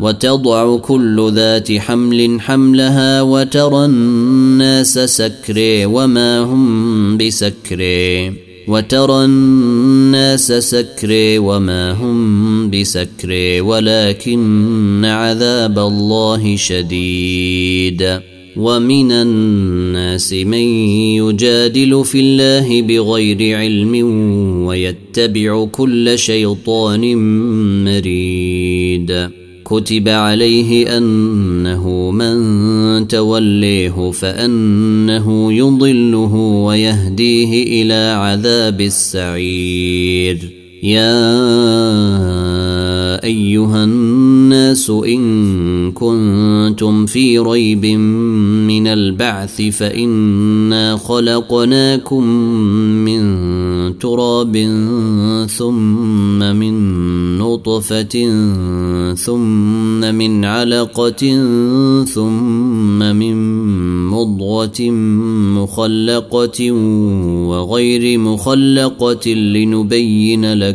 وتضع كل ذات حمل حملها وترى الناس سكري وما هم بسكري. وترى الناس سكري وما هم بسكري. ولكن عذاب الله شديد. ومن الناس من يجادل في الله بغير علم ويتبع كل شيطان مريد. كتب عليه أنه من توليه فأنه يضله ويهديه إلى عذاب السعير. يا أيها الناس إن كنتم في ريب من البعث فإنا خلقناكم من تراب ثم من نطفة ثم من علقة ثم من مضغة مخلقة وغير مخلقة لنبين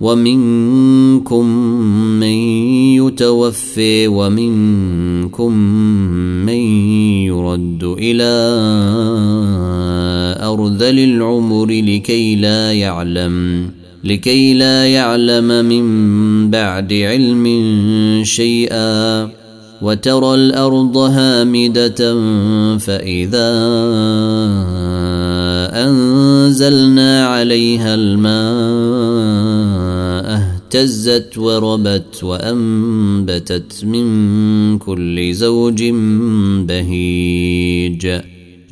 ومنكم من يتوفي ومنكم من يرد إلى أرذل العمر لكي لا يعلم لكي لا يعلم من بعد علم شيئا. وترى الأرض هامدة فإذا أنزلنا عليها الماء اهتزت وربت وأنبتت من كل زوج بهيج.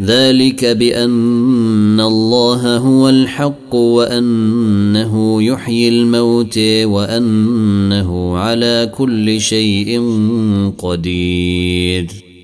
ذلك بأن الله هو الحق وأنه يحيي الموت وأنه على كل شيء قدير.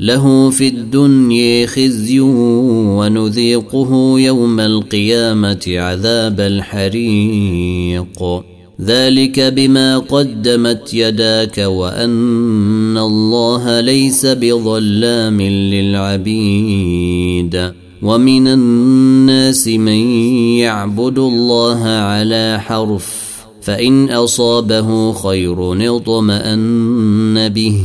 له في الدنيا خزي ونذيقه يوم القيامة عذاب الحريق. ذلك بما قدمت يداك وأن الله ليس بظلام للعبيد. ومن الناس من يعبد الله على حرف فإن أصابه خير اطمأن به.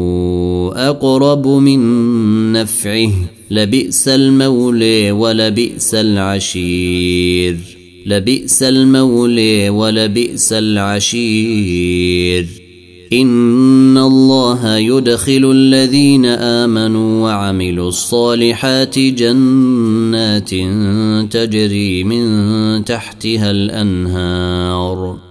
أقرب من نفعه لبئس المولى ولبئس العشير. لبئس المولى ولبئس العشير. إن الله يدخل الذين آمنوا وعملوا الصالحات جنات تجري من تحتها الأنهار.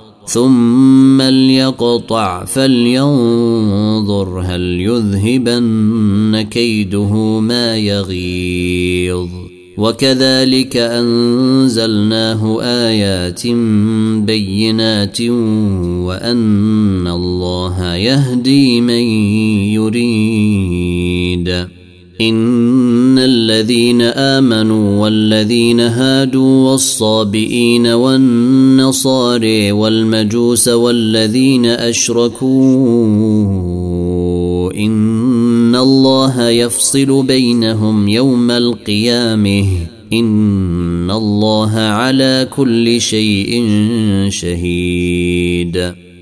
ثم ليقطع فلينظر هل يذهبن كيده ما يغيظ. وكذلك أنزلناه آيات بينات وأن الله يهدي من يريد. إن الذين آمنوا والذين هادوا والصابئين والنصاري والمجوس والذين أشركوا إن الله يفصل بينهم يوم القيامة إن الله على كل شيء شهيد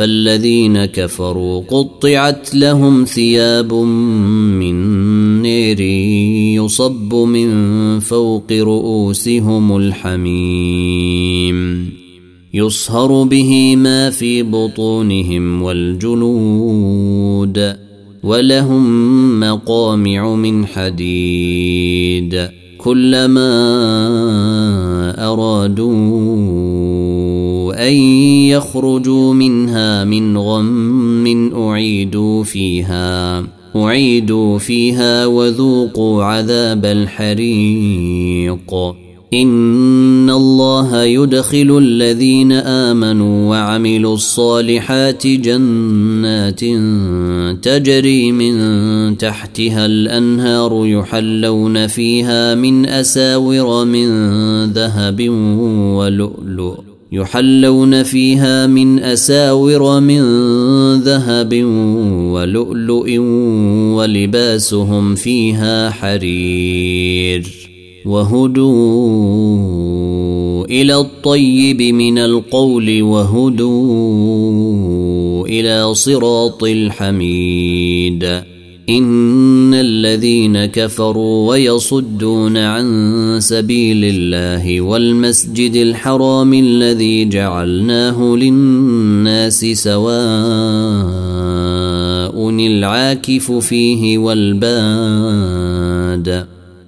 فالذين كفروا قطعت لهم ثياب من نير يصب من فوق رؤوسهم الحميم. يصهر به ما في بطونهم والجلود ولهم مقامع من حديد. كلما أرادوا أن يخرجوا منها من غم أعيدوا فيها أعيدوا فيها وذوقوا عذاب الحريق. ان الله يدخل الذين امنوا وعملوا الصالحات جنات تجري من تحتها الانهار يحلون فيها من اساور من ذهب ولؤلؤ يحلون فيها من اساور من ذهب ولؤلؤ ولباسهم فيها حرير وهدوا إلى الطيب من القول وهدوا إلى صراط الحميد. إن الذين كفروا ويصدون عن سبيل الله والمسجد الحرام الذي جعلناه للناس سواء العاكف فيه والباد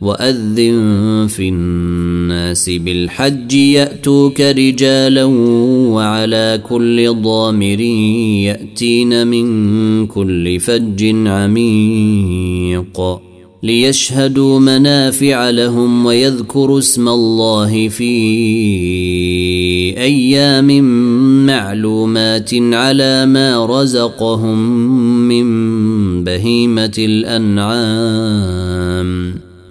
وأذن في الناس بالحج يأتوك رجالا وعلى كل ضامر يأتين من كل فج عميق ليشهدوا منافع لهم ويذكروا اسم الله في أيام معلومات على ما رزقهم من بهيمة الأنعام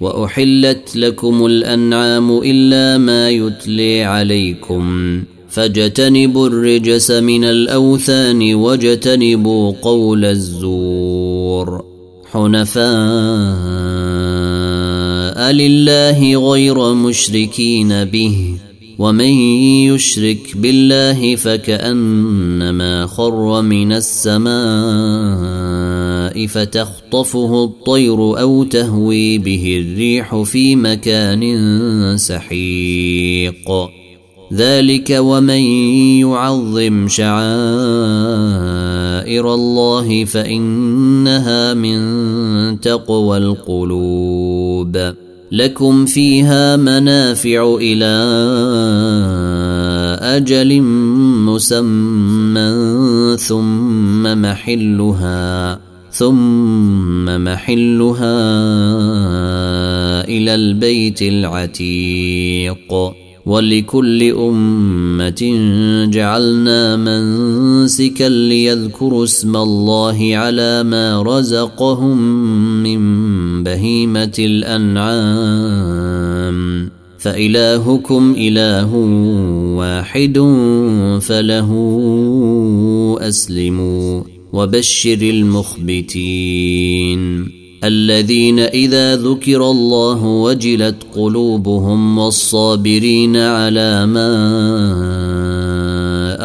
وأحلت لكم الأنعام إلا ما يتلي عليكم فاجتنبوا الرجس من الأوثان واجتنبوا قول الزور حنفاء لله غير مشركين به ومن يشرك بالله فكأنما خر من السماء فتخطفه الطير أو تهوي به الريح في مكان سحيق. ذلك ومن يعظم شعائر الله فإنها من تقوى القلوب. لكم فيها منافع إلى أجل مسمى ثم محلها. ثم محلها إلى البيت العتيق. ولكل أمة جعلنا منسكا ليذكروا اسم الله على ما رزقهم من بهيمة الأنعام. فإلهكم إله واحد فله أسلموا. وبشر المخبتين الذين إذا ذكر الله وجلت قلوبهم والصابرين على ما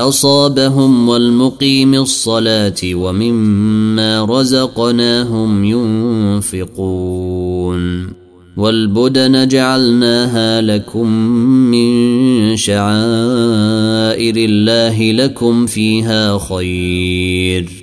أصابهم والمقيم الصلاة ومما رزقناهم ينفقون والبدن جعلناها لكم من شعائر الله لكم فيها خير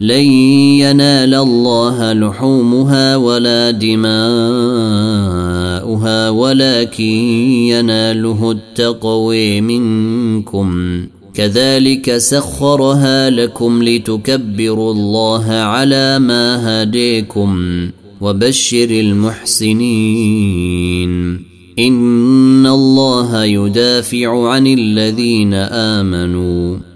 لن ينال الله لحومها ولا دماؤها ولكن يناله التقوي منكم. كذلك سخرها لكم لتكبروا الله على ما هديكم وبشر المحسنين. إن الله يدافع عن الذين آمنوا.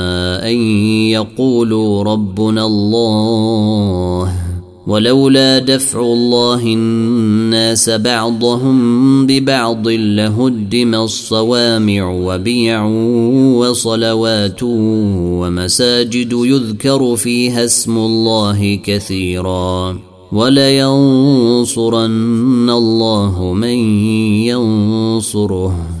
أن يقولوا ربنا الله ولولا دفع الله الناس بعضهم ببعض لهدم الصوامع وبيع وصلوات ومساجد يذكر فيها اسم الله كثيرا ولينصرن الله من ينصره.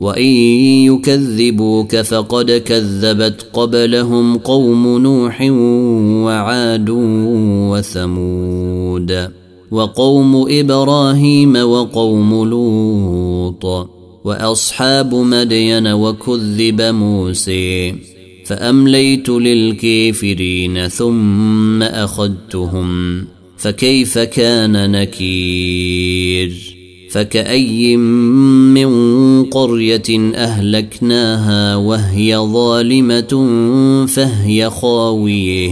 وان يكذبوك فقد كذبت قبلهم قوم نوح وعاد وثمود وقوم إبراهيم وقوم لوط واصحاب مدين وكذب موسى فامليت للكافرين ثم اخذتهم فكيف كان نكير فكأي من قرية أهلكناها وهي ظالمة فهي خاوية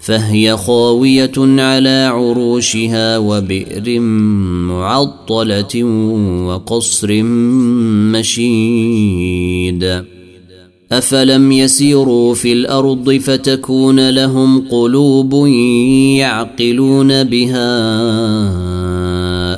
فهي خاوية على عروشها وبئر معطلة وقصر مشيد. أفلم يسيروا في الأرض فتكون لهم قلوب يعقلون بها.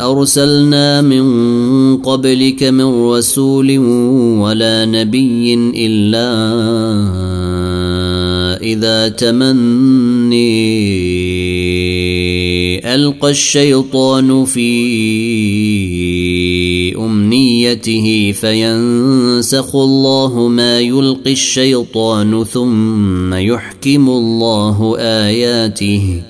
أرسلنا من قبلك من رسول ولا نبي إلا إذا تمني ألقى الشيطان في أمنيته فينسخ الله ما يلقي الشيطان ثم يحكم الله آياته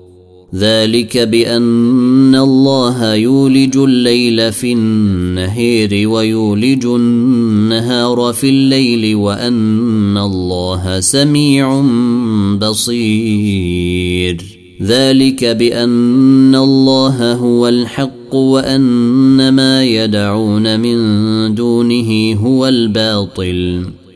ذلك بأن الله يولج الليل في النهير ويولج النهار في الليل وأن الله سميع بصير. ذلك بأن الله هو الحق وأن ما يدعون من دونه هو الباطل.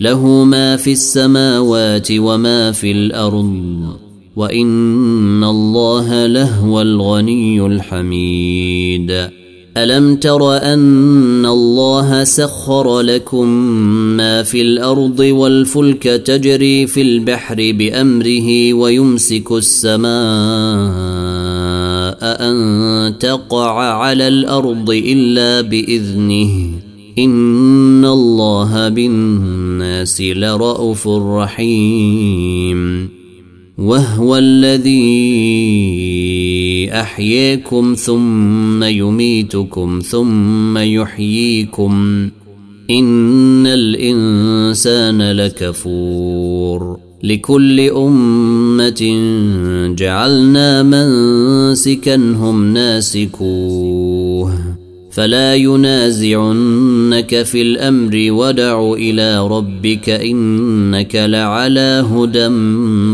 له ما في السماوات وما في الأرض وإن الله لهو الغني الحميد. ألم تر أن الله سخر لكم ما في الأرض والفلك تجري في البحر بأمره ويمسك السماء أن تقع على الأرض إلا بإذنه. إن الله بالناس لرءوف رحيم وهو الذي أحييكم ثم يميتكم ثم يحييكم إن الإنسان لكفور لكل أمة جعلنا منسكا هم ناسكوه فلا ينازعنك في الأمر ودع إلى ربك إنك لعلى هدى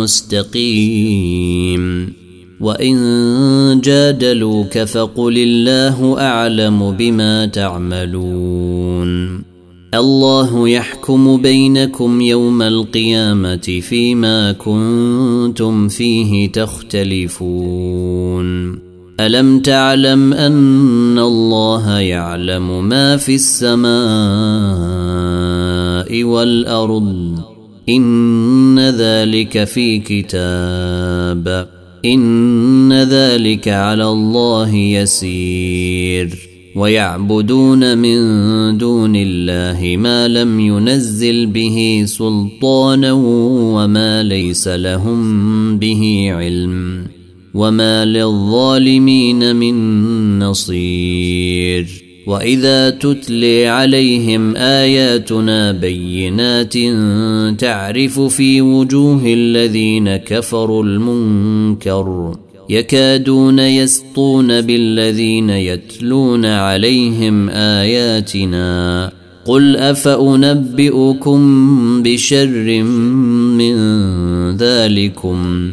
مستقيم. وإن جادلوك فقل الله أعلم بما تعملون. الله يحكم بينكم يوم القيامة فيما كنتم فيه تختلفون. ألم تعلم أن الله يعلم ما في السماء والأرض؟ إن ذلك في كتاب. إن ذلك على الله يسير. ويعبدون من دون الله ما لم ينزل به سلطانا وما ليس لهم به علم. وما للظالمين من نصير واذا تتلي عليهم اياتنا بينات تعرف في وجوه الذين كفروا المنكر يكادون يسطون بالذين يتلون عليهم اياتنا قل افانبئكم بشر من ذلكم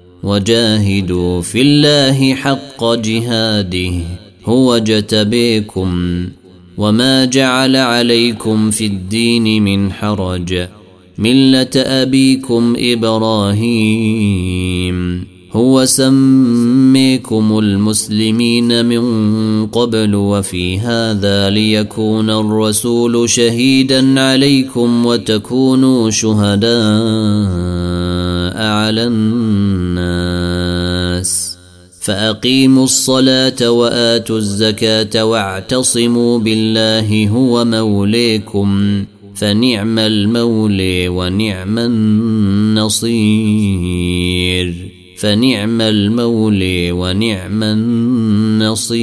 وجاهدوا في الله حق جهاده هو جتبيكم وما جعل عليكم في الدين من حرج ملة أبيكم إبراهيم هو سميكم المسلمين من قبل وفي هذا ليكون الرسول شهيدا عليكم وتكونوا شهداء على الناس. فأقيموا الصلاة وآتوا الزكاة واعتصموا بالله هو موليكم فنعم المولي ونعم النصير فنعم المولي ونعم النصير